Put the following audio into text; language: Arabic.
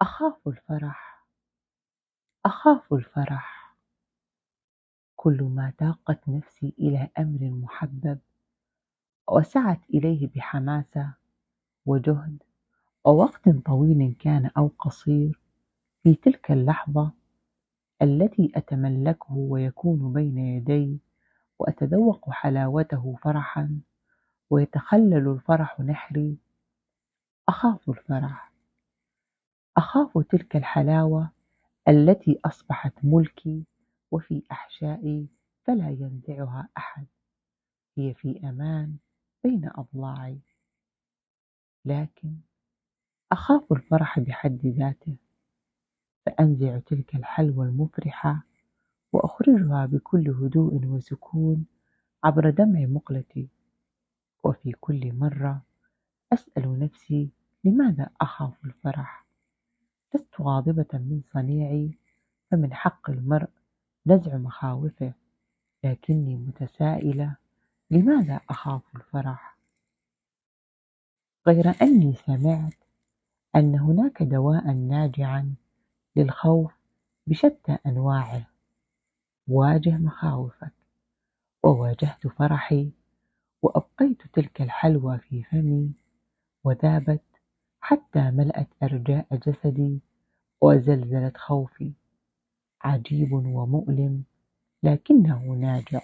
أخاف الفرح. أخاف الفرح. كل ما تاقت نفسي إلى أمر محبب وسعت إليه بحماسة وجهد ووقت طويل كان أو قصير في تلك اللحظة التي أتملكه ويكون بين يدي وأتذوق حلاوته فرحا ويتخلل الفرح نحري. أخاف الفرح. أخاف تلك الحلاوة التي أصبحت ملكي وفي أحشائي فلا ينزعها أحد. هي في أمان بين أضلاعي. لكن أخاف الفرح بحد ذاته فأنزع تلك الحلوى المفرحة وأخرجها بكل هدوء وسكون عبر دمع مقلتي. وفي كل مرة أسأل نفسي لماذا أخاف الفرح؟ غاضبة من صنيعي فمن حق المرء نزع مخاوفه. لكني متسائلة لماذا أخاف الفرح؟ غير أني سمعت أن هناك دواء ناجعا للخوف بشتى أنواعه. واجه مخاوفك. وواجهت فرحي وأبقيت تلك الحلوى في فمي وذابت حتى ملأت أرجاء جسدي. وزلزلت خوفي. عجيب ومؤلم لكنه ناجع.